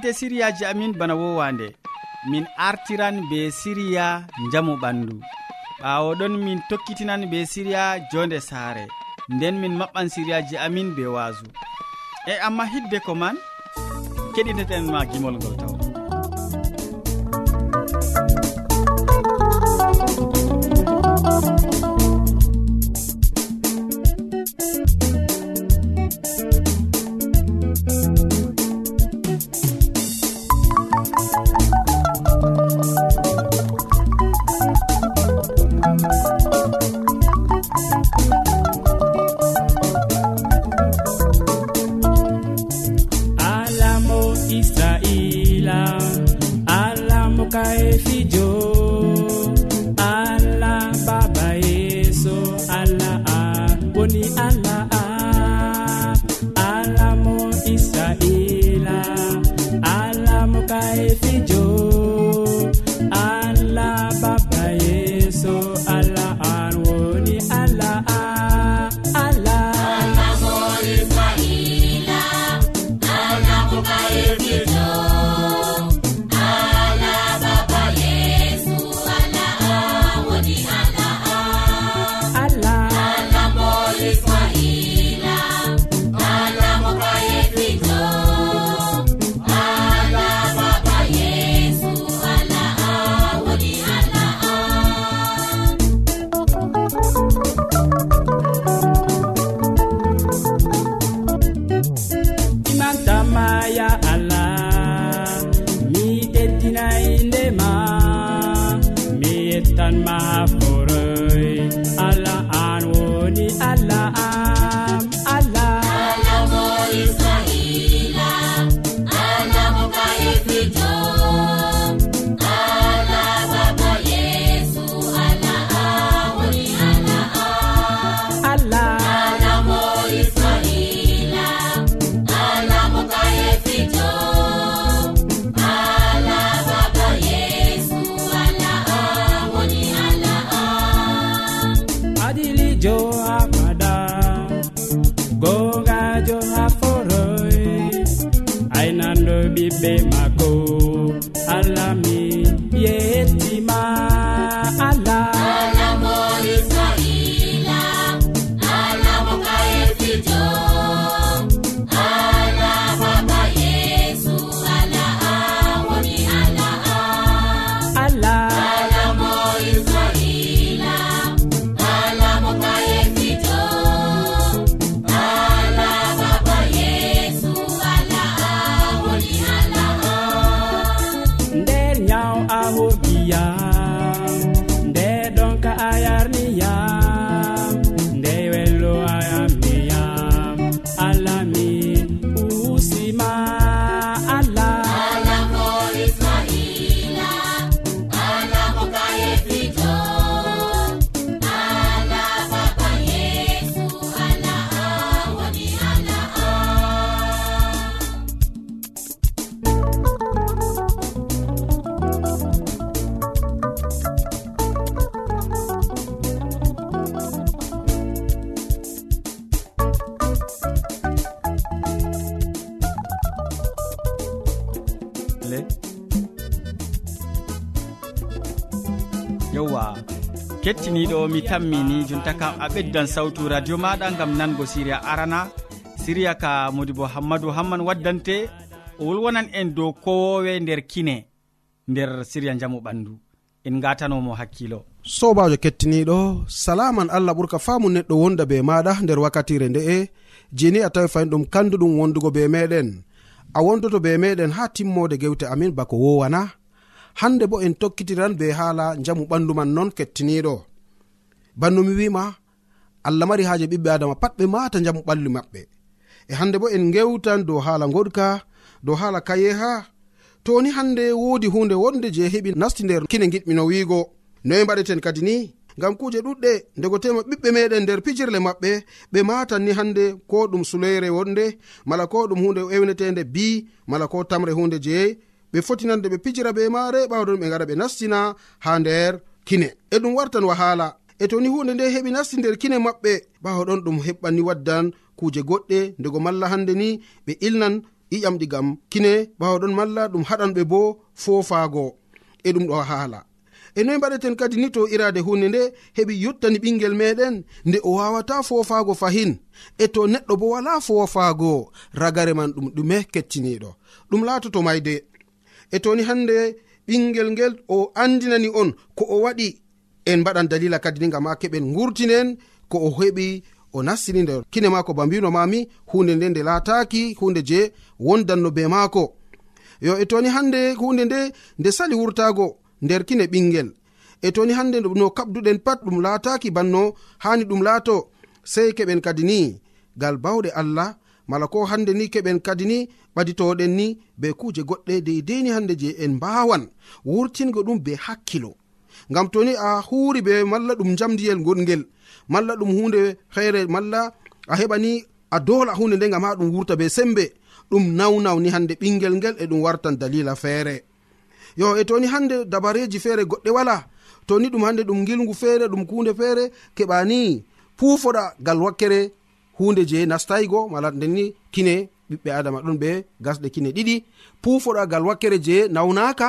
keɗitante siriyaji amin bana wowande. Min artiran be siriya jamu ɓandu. Ɓawo ɗon min tokkitinan be siriya jonde saare. Nden min maɓɓan siriyaji amin be wasu e amma hidde ko man keɗiteten ma gimol ngol taw. keɗitowo mi tammini jonta kam a ɓeddan sawtu radio maɗa gam nango siriya arana. Siriya ka modi bo hammadou hamman waddante. O wolwonan en dow kowowe nder kine nder siriya jamu ɓandu. En gatanomo hakkilo. Sobajo kettiniɗo salaman allah ɓurka famu neɗɗo wonda be maɗa nder wakkatire nde'e jeni a tawi fayin ɗum kanduɗum wondugo be meɗen. A wondoto be meɗen ha timmode gewte amin bako wowana hande bo en tokkitiran be haala jamu ɓandu man non kettiniɗo. banno mi wima allah mari haaje ɓiɓɓe adama pat ɓe mata jamu ɓalli maɓɓe. E hande bo en gewtan dow haala goɗka dow haala kayeha toni hande wodi hunde wonde je heɓi nasti nder kine giɗmino wiigo. Noye mbaɗeten kadi ni ngam kuje ɗuɗɗe ndego tema ɓiɓɓe meɗen nder pijirle maɓɓe ɓe matan ni hande ko ɗum suleyre wonde mala ko ɗum hunde ewnetende bi mala ko tamre hunde je ɓe fotinande ɓe pijira be maare ɓawɗon ɓe gara ɓe nastina ha nder kine. E ɗum wartan wahala e toni hunde nde heɓi nasti nder kine maɓɓe ɓawo ɗon ɗum heɓɓanni waddan kuje goɗɗe ndego malla hande ni ɓe ilnan iƴamɗi gam kine ɓawo ɗon malla ɗum haɗanɓe bo foofaago e ɗum ɗo haala. E noyi mbaɗeten kadi ni to irade hunde nde heɓi yottani ɓingel meɗen nde o wawata foofaago fahin e to neɗɗo bo wala foofaago ragare man ɗum ɗume kecciniɗo ɗum laatoto mayde. E toni hande ɓingel ngel o andinani on ko o waɗi en mbaɗan dalila kadi ni gam ha keɓen gurtinen ko o heɓi o nastini nder kine maako ba mbino mami hunde nde nde laataki hunde je wondanno be maako. Yo e toni hande hunde nde nde sali wurtago nder kine ɓingel e toni hande no kabduɗen pat ɗum laataki banno hani ɗum laato. Sei keɓen kadi ni gal bawɗe allah mala ko hande ni keɓen kadi ni ɓaditoɗen ni be kuje goɗɗe deideni hande je en mbawan wurtingo ɗum be hakkilo. ngam toni a huri be malla ɗum jamdiyel goɗgel malla ɗum hunde feere malla a heɓani a dola hunde nde gam ha ɗum wurta be sembe ɗum nawnawni hande ɓingel ngel e ɗum wartan dalila feere. Yo e toni hande dabareji feere goɗɗe wala toni ɗum hande ɗum gilgu feere ɗum hunde feere keɓani pufoɗa gal wakkere hunde je nastaygo mala ndeni kine ɓiɓɓe adama ɗon ɓe gasɗe kine ɗiɗi pufoɗa gal wakkere je nawnaka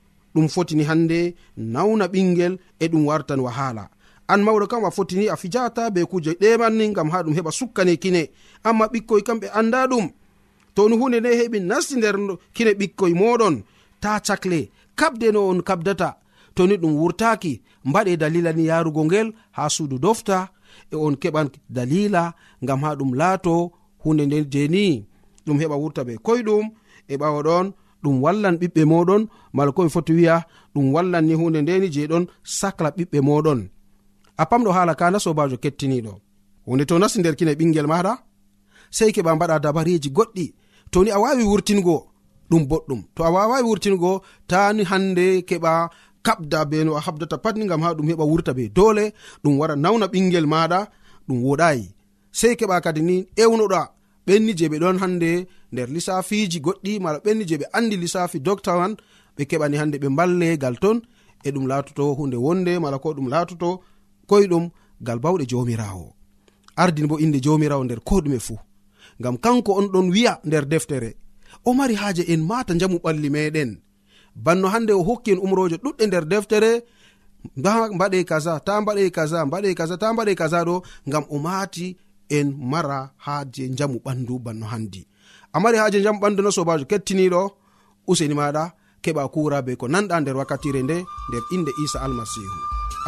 ɗum fotini hande nawna ɓingel e ɗum wartan wahala. An mawɗo kam a fotini a fijata be kuje ɗemanni gam ha ɗum heɓa sukkane kine. Amma ɓikkoy kam ɓe anda ɗum to ni hunde nde heɓi nasti nder kine ɓikkoy moɗon ta cakle kabde no on kabdata. To ni ɗum wurtaki mbaɗe dalila ni yarugo ngel ha suudu dofta e on keɓan dalila gam ha ɗum laato hunde nden jeni. Ɗum heɓa wurta be koyɗum e ɓawa ɗon ɗum wallan ɓiɓɓe moɗon mala komi foti wiya ɗum wallan ni hunde ndeni je ɗon sacla ɓiɓɓe moɗon. A pamɗo haala kana sobajo kettiniɗo. Hunde to nasti nder kine ɓingel maɗa? Sei keɓa mbaɗa dabareji goɗɗi. Toni a wawi wurtingo? Ɗum boɗɗum. To a wawawi wurtingo tani hande keɓa kabda be no a habdata patni gam ha ɗum heɓa wurta be dole ɗum wara nawna ɓingel maɗa ɗum woɗayi. Sei keɓa kadi ni ewnoɗa. ɓenni je ɓe ɗon hande nder lissafiji goɗɗi mala ɓenni je ɓe andi lissafi docta man ɓe keɓani hande ɓe ballegal ton e ɗum latoto hunde wonde mala ko ɗum latoto koyɗum gal bawɗe jomirawo ardini bo inde jomirawo nder ko ɗume fuu. Ngam kanko on ɗon wi'a nder deftere o mari haaje en mata jamu ɓalli meɗen banno hande o hokki en umroje ɗuɗɗe nder deftere mbaɗe kaza ta mbaɗe kaza mbaɗe kaza ta mbaɗe kaza ɗo ngam o maati en mara haaje jamu ɓandu banno handi. A mari haaje jamu ɓandu no sobajo kettiniɗo useni maɗa keɓa kura be ko nanɗa nder wakkatire nde nder inde isa almasihu.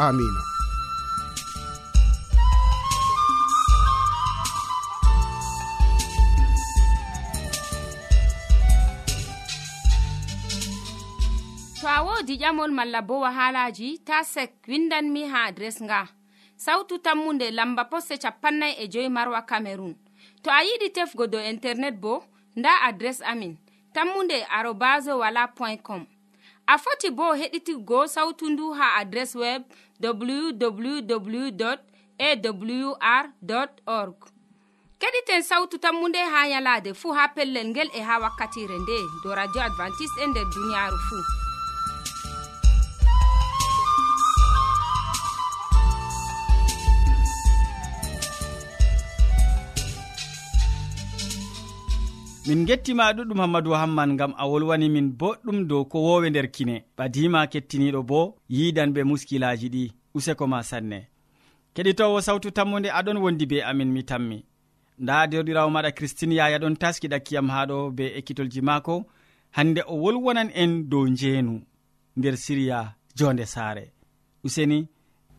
Amina. To a wodi ƴamol malla bo wahalaji ta sek windanmi ha adres nga. sawtu tammunde lamba posse capannay e joyi marwa camerun to a yiɗi tefgo dow internet bo nda adres amin tammunde arobas wala point com. A foti bo heɗitigo sawtu ndu ha adres web www awr org. Keɗiten sawtu tammu nde ha yalade fuu ha pellel ngel e ha wakkatire nde do radio advantice'e e nder duniyaaru fuu min gettima ɗuɗɗum hammadou hamman gam a wolwani min boɗɗum dow ko wowe nder kine. Ɓadima kettiniɗo bo yidan be muskilaji ɗi useko ma sanne. Keɗitowo sawtu tammude aɗon wondi be amin mi tammi. Nda derɗirawo maɗa christine yaya ɗon taski ɗakkiyam haɗo be ekkitolji maako. Hande o wolwonan en dow njeenu nder siriya jonde saare. Useni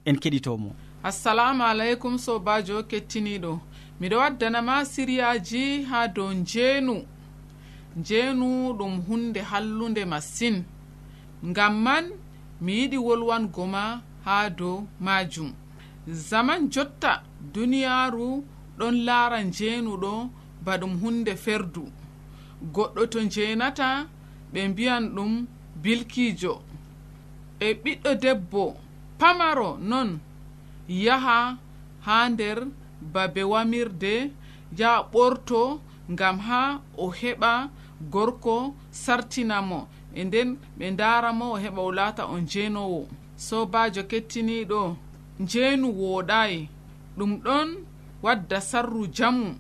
en keɗitomo. Assalamu aleykum sobajo kettiniɗo. miɗo waddanama siriyaji ha dow njeenu. Njeenu ɗum hunde hallunde masin. Ngam man mi yiɗi wolwango ma ha dow majum zaman jotta duniyaaru ɗon laara njeenuɗo ba ɗum hunde ferdu. Goɗɗo to njeenata ɓe mbiyan ɗum bilkiijo. E ɓiɗɗo debbo pamaro non yaha ha nder babe wamirde yaha ɓorto ngam ha o heɓa gorko sartinamo e nden ɓe daramo o heɓa o laata on jeenowo sobajo kettiniɗo njeenu wooɗayi ɗum ɗon wadda sarru jamu.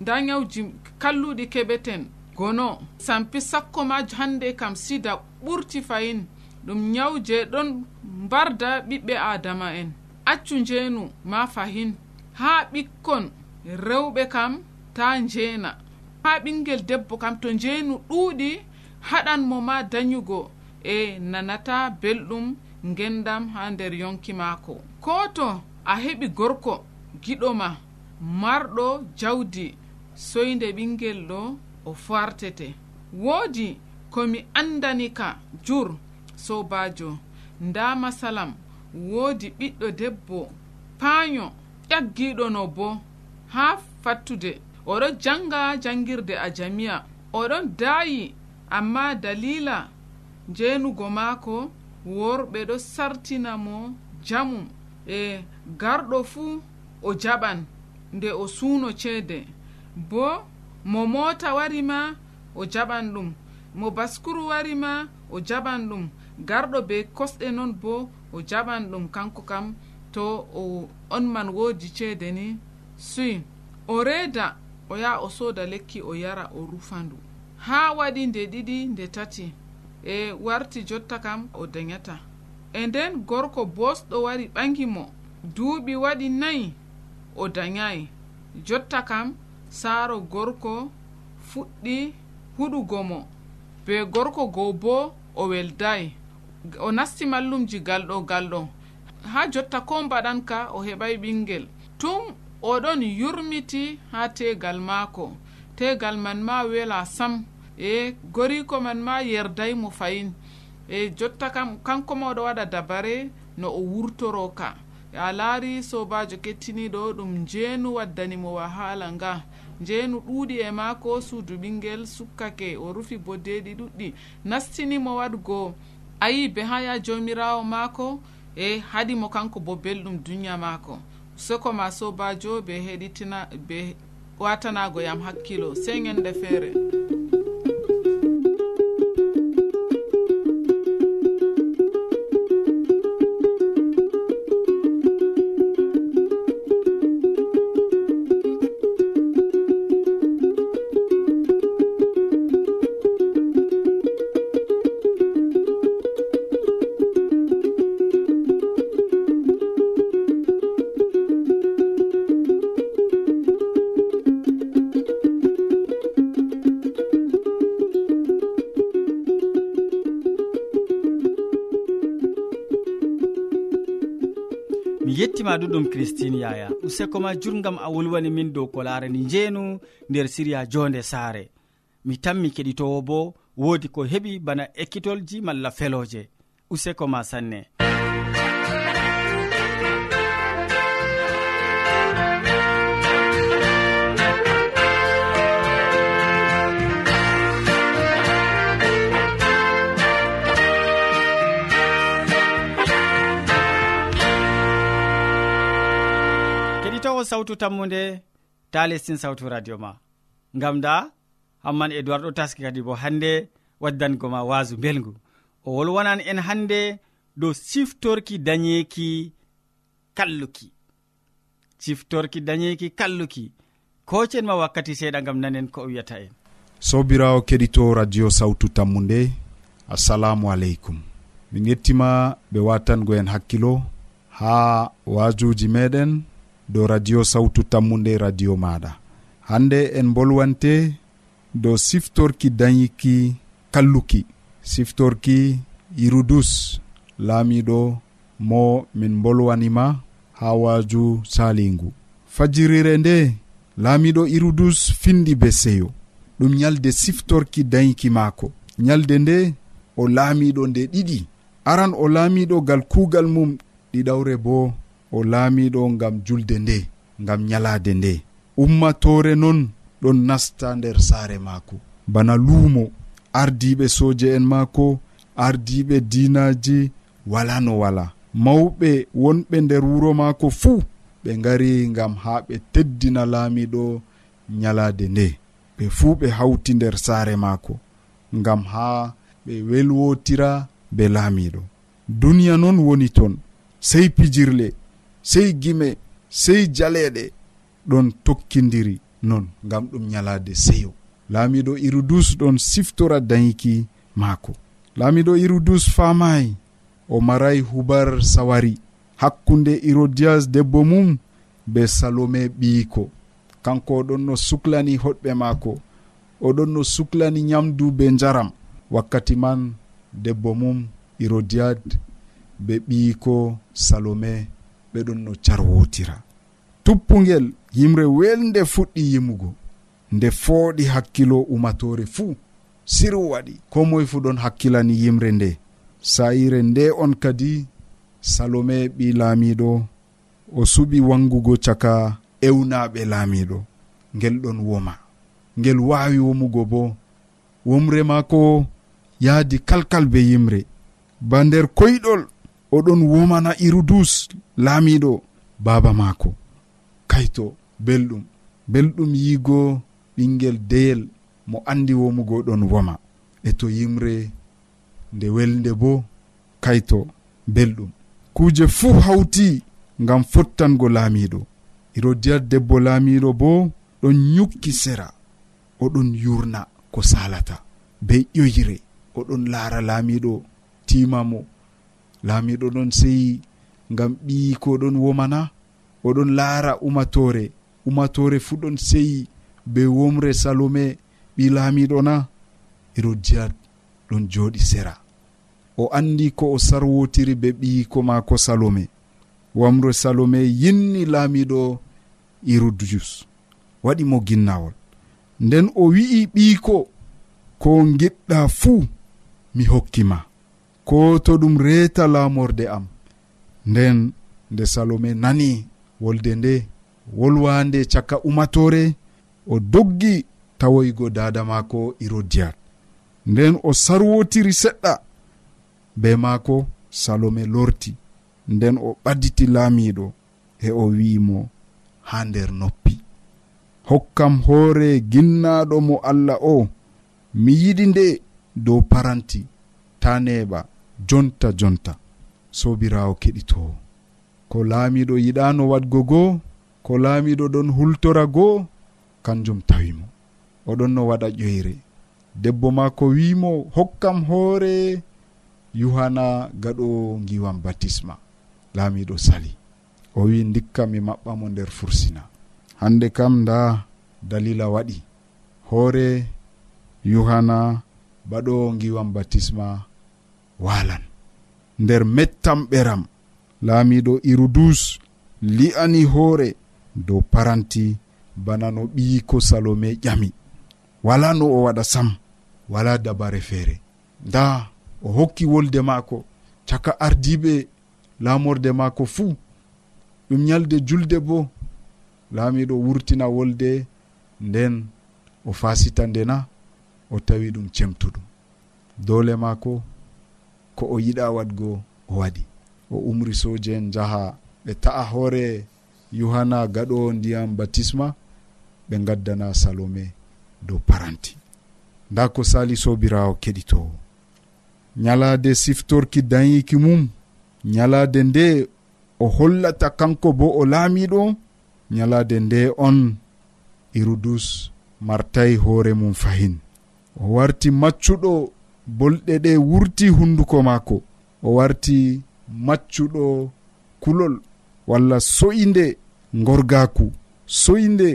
Nda nyawji kalluɗi keɓeten gono. Sampi sakko ma hande kam sida ɓurti fayin. Ɗum nyaw ɗon mbarda ɓiɓɓe adama en. Accu njeenu ma fahin. ha ɓikkon rewɓe kam ta njeena. Ha ɓingel debbo kam to njeenu ɗuuɗi haɗan mo ma dañugo e nanata belɗum ngendam ha nder yonki maako. Ko to a heɓi gorko giɗoma marɗo jawdi soyde ɓingel ɗo o fartete. Woodi komi andani ka jur sobajo nda masalam woodi ɓiɗɗo debbo paayo ƴaggiɗo no bo ha fattude. Oɗon janga jangirde a jamiya. Oɗon daayi amma dalila jeenugo maako worɓe ɗo sartina mo jamum e garɗo fuu o jaɓan nde o suuno ceede. Bo mo moota wari ma o jaɓan ɗum. Mo baskuru wari ma o jaɓan ɗum. Garɗo be kosɗe noon bo o jaɓan ɗum kanko kam. To o on man woodi ceede ni suy o reeda o yaha o sooda lekki o yara o rufandu. Haa waɗi nde ɗiɗi nde tati. E warti jotta kam o dañata e nden gorko bosɗo wari ɓangi mo. Duuɓi waɗi nayi o dañayi jotta kam saaro gorko fuɗɗi huɗugo mo. Be gorko goo bo o weldayi. O nasti mallumji galɗo galɗo ha jotta ko mbaɗan ka o heɓay ɓingel. Tum oɗon yurmiti ha tegal maako. Tegal man ma wela sam. E goriko man ma yerday mo fayin. E jotta kam kanko ma oɗo waɗa dabare no o wurtoro ka. A laari sobajo kettiniɗo ɗum njeenu waddanimo wahala nga. Njeenu ɗuuɗi e maako suudu ɓingel sukkake o rufi bodeɗi ɗuɗɗi. Nastinimo waɗgo ayi be ha ya jawmirawo maako. e haɗimo kanko bo belɗum duniya maako. Soko ma sobajo be heɗitina be watanago yam hakkilo sey ñande feere ma ɗuɗum christine yaya. Useko ma jurgam a wolwani min dow ko larani njeenu nder siriya jonde saare. Mi tammi keɗitowo bo woodi ko heɓi bana ekkitolji malla feloje useko ma sanne. sawtu tammude ta lestin sawtu radio ma. Ngam da hamman edoird ɗo taski kadi bo hannde waddango ma waasu belgu o wolwonan en hannde dow siftorki dañeeki kalluki. Siftorki dañeeki kalluki. Kocen ma wakkati seeɗa gam nanen ko o wiyata en. Sobirawo keɗito radio sawtu tammu nde assalamu aleykum. Min yettima ɓe watango en hakkilo ha wajuji meɗen dow radio sawtu tammude radio maɗa. Hande en bolwante dow siftorki dañiki kalluki. Siftorki hirudus laamiɗo mo min bolwanima ha waaju salingu fajirire nde laamiɗo hirudus findi be seyo ɗum nyalde siftorki dañiki maako. Nyalde nde o laamiɗo nde ɗiɗi. Aran o laamiɗo gal kuugal mum ɗiɗawre boo o laamiɗo ngam julde nde ngam nyalaade nde. Ummatore noon ɗon nasta nder saare maako. Bana luumo ardiɓe soje en maako ardiɓe dinaji wala no wala. Mawɓe wonɓe nder wuro maako fuu ɓe ngari ngam haa ɓe teddina laamiɗo nyalaade nde. Ɓe fuu ɓe hawti nder saare maako ngam haa ɓe welwotira be laamiɗo duniya noon woni toon sey pijirle sey gime sey jaleɗe ɗon tokkidiri non ngam ɗum ñalade seyo. Laamiɗo irudus ɗon siftora dayiki maako. Laamiɗo irudus faamayi o maray hubar sawari. Hakkunde hérodias debbo mum be salome ɓiyiko. Kanko oɗon no suklani hoɗɓe maako. Oɗon no suklani nyamdu be njaram. Wakkati man debbo mum hérodiad be ɓiyiko salome ɓeɗon no carwotira. Tuppugel yimre welde fuɗɗi yimugo nde fooɗi hakkilo umatore fuu siru waɗi. Ko moye fuu ɗon hakkilani yimre nde. Sayire nde on kadi salome ɓi laamiɗo o suɓi wangugo caka ewnaɓe laamiɗo. Ngel ɗon woma. Ngel wawi womugo bo womre maako yaadi kalkal be yimre. Ba nder koyɗol oɗon womana irudus laamiɗo baaba maako. Kayto belɗum belɗum yiigo ɓinguel deyel mo andi womugo ɗon woma. E to yimre nde welde bo kayto belɗum. Kuuje fuu hawti ngam fottango laamiɗo. Irodiyat debbo laamiɗo bo ɗon yukki sera oɗon yurna ko salata be ƴoyre oɗon laara laamiɗo timamo laamiɗo ɗon seyi ngam ɓii ko ɗon womana oɗon laara umatore. Umatore fuu ɗon seyi be womre salome ɓi laamiɗo na. Herodiad ɗon jooɗi sera. O andi ko o sarwotiri be ɓiyiko maako salome. Wamre salome yinni laamiɗo hirodius waɗi mo ginnawol. Nden o wi'i ɓiyiko ko giɗɗa fuu mi hokkima. ko to ɗum reeta laamorde am nden nde salome nani wolde nde wolwande caka umatore o doggi tawoygo dada maako irodiyat nden o sarwotiri seɗɗa be maako salome lorti. Nden o ɓadditi laamiɗo e o wi'imo ha nder noppi. Hokkam hoore ginnaɗo mo allah o mi yiɗi nde dow paranti ta neɓa jonta jonta. Sobirawo keɗitowo ko laamiɗo yiɗano wadgo goo ko laamiɗo ɗon hultora goo kanjum tawimo oɗon no waɗa ƴoyre. Debbo ma ko wimo hokkam hoore. Yuhana gaɗo giwam batisma. Laamiɗo sali. O wi dikka mi maɓɓamo nder fursina. Hande kam nda dalila waɗi. Hoore yuhana baɗo giwam batisma walan nder mettam ɓeram laamiɗo irudus li'ani hoore dow paranti bana no ɓiyiko salome ƴami. Wala no o waɗa sam wala dabare feere. Nda o hokki wolde maako caka ardiɓe laamorde maako fuu. Ɗum ñalde julde bo laamiɗo wurtina wolde nden o fasita ndena o tawi ɗum cemtuɗum dole maako ko o yiɗa wadgo o waɗi. O umri soje en jaha. Ɓe ta'a hoore yohanna gaɗo ndiyam batisma ɓe gaddana salome dow paranti. Nda ko sali sobirawo keɗitowo. Ñalade siftorki dayiki mum ñalade nde o hollata kanko bo o laamiɗo ñalade nde on irudus martayi hoore mum fahin. O warti maccuɗo bolɗe ɗe wurti hunduko maako. O warti maccuɗo kulol walla soyinde gorgaku soyinde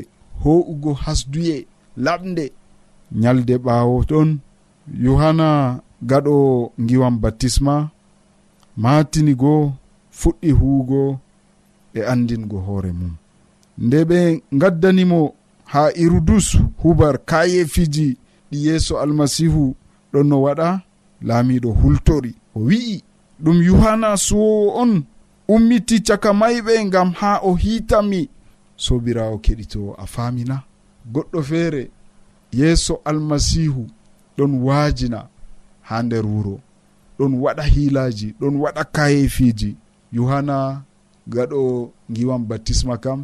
ho'ugo hasduye laɓde ñalde ɓaawo ɗon yohanna gaɗo giwam baptisma matini goo fuɗɗi huugo e andingo hoore mum. Nde ɓe gaddanimo ha irudus hubar kayefiji ɗi yeeso almasihu ɗon no waɗa laamiɗo hultori. O wi'i ɗum yohanna suwowo on ummiti caka mayɓe ngam ha o hiitami. Sobirawo keɗito a famina goɗɗo feere yeeso almasihu ɗon waajina ha nder wuro. Ɗon waɗa hiilaji ɗon waɗa kayefiji yohanna gaɗo giwan baptisma kam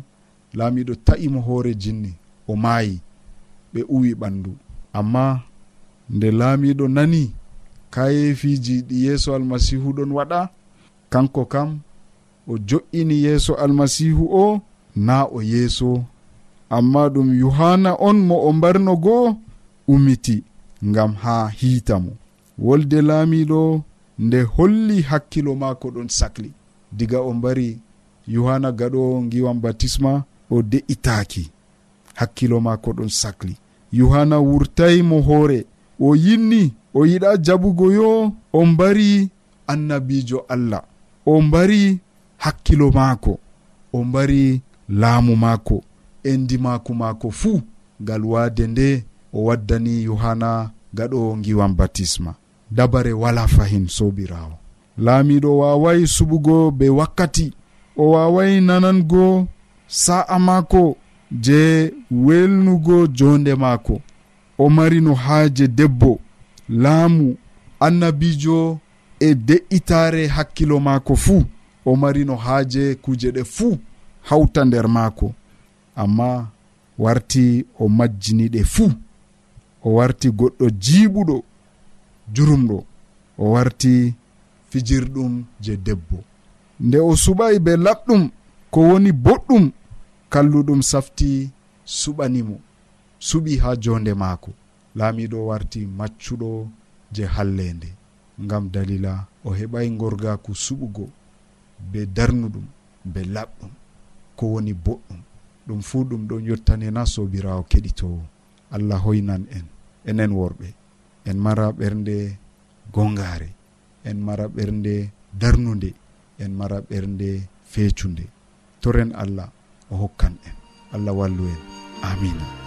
laamiɗo ta'imo hoore jinni. O maayi ɓe uwi ɓandu amma nde laamiɗo nani kayefiji ɗi yeeso almasihu ɗon waɗa kanko kam o jo'ini yeeso almasihu o na o yeeso. Amma ɗum yohanna on mo o mbarno goo umiti ngam haa hiita mo. Wolde laamiɗo nde holli hakkilo maako ɗon sakli. Diga o mbari yohanna gaɗo ngiwan batisma o de'itaaki. Hakkilo maako ɗon sakli. Yohanna wurtayi mo hoore. o yinni o yiɗa jaɓugo yo o mbari annabijo allah. O mbari hakkilo maako o mbari laamu maako endi maako fuu ngal waade nde o waddani yohanna gaɗo giwan batisma dabare wala fahin sobirawo laamiɗo wawai suɓugo be wakkati o wawai nanango sa'a maako je welnugo jonde maako. o mari no haaje debbo. Laamu annabijo e de'itare hakkilo maako fuu. O mari no haaje kuuje ɗe fuu hawta nder maako. Amma warti o majjini ɗe fuu. O warti goɗɗo jiiɓuɗo jurumɗo. O warti fijirɗum je debbo. Nde o suɓayi be laɓɗum ko woni boɗɗum kalluɗum safti suɓanimo. suɓi ha jonde maako. Laamiɗo warti maccuɗo je hallende ngam dalila o heɓay gorgaku suɓugo be darnuɗum be laɓɗum ko woni boɗɗum. Ɗum fuu ɗum ɗon yottanena sobirawo keɗitowo allah hoynan en enen worɓe. En mara ɓernde gongare en mara ɓernde darnude en mara ɓernde feecunde. Toren allah o hokkan en. Allah wallu en. Amina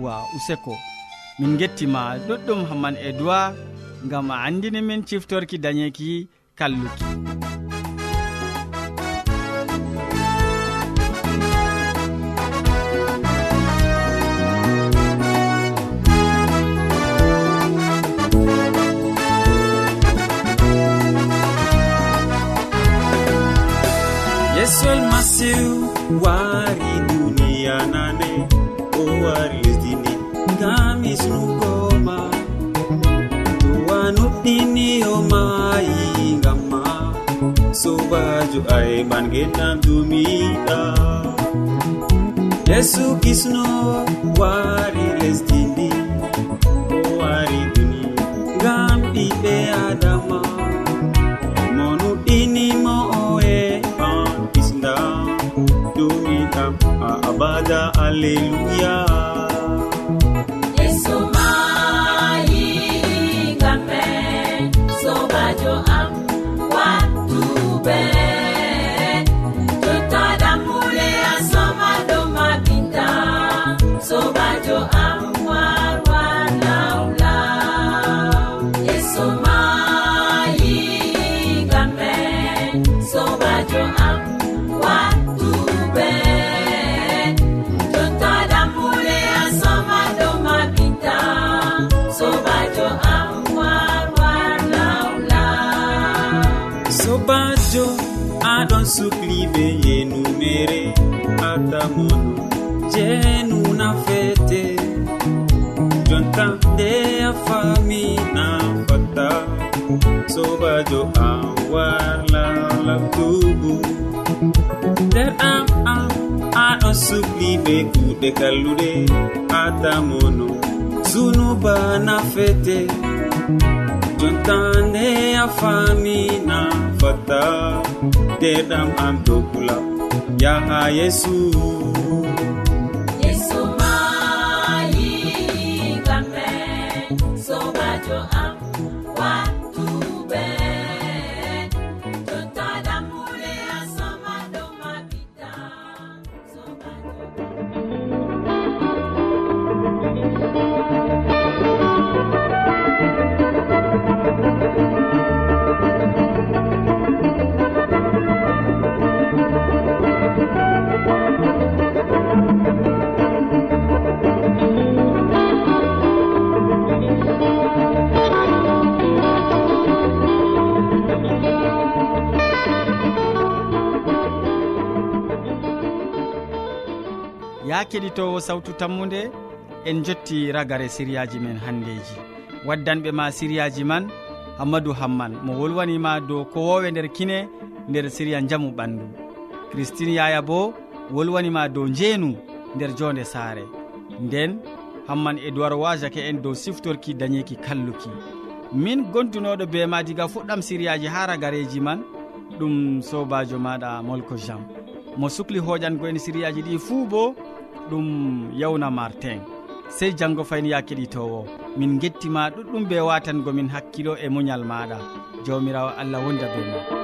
yawwa useko min gettima ɗuɗɗum hamman e duwa gam a andini min ciftorki dañeki kalluki. Yesu almasihu wari yeesu ayman genam dumiɗa. Yesu kisno wari lesdindi o wari duni ngam ɓiɓɓe adama. Mo nuɗɗinimo oe an kisdam dumiɗam a abada alleluya. to am warlalal tubu nder am am aɗo sukli be kuɗe kalluɗe atamono sunuba nafete jontande a famina fatta nderɗam am dokula yaha yesu keɗitowo sawtu tammude en jotti ragare siriyaji men handeji. Waddanɓe ma siriyaji man hammadou hamman mo wolwanima dow ko wowe nder kine nder siriya jamu ɓandu. Christine yaya bo wolwanima dow njeenu nder jonde saare. Nden hamman e duwar wajake en dow siftorki dañeki kalluki. Min gondunoɗo be ma diga fuɗɗam siriyaji ha ragareji man ɗum sobajo maɗa molko jean. Mo sukli hoƴango en siriyaji ɗi fuu bo ɗum yawna martin. Sey janggo fayni ya keɗitowo min gettima ɗuɗɗum be watangomin hakkilo e muñal maɗa jawmirawo allah wonda be ma.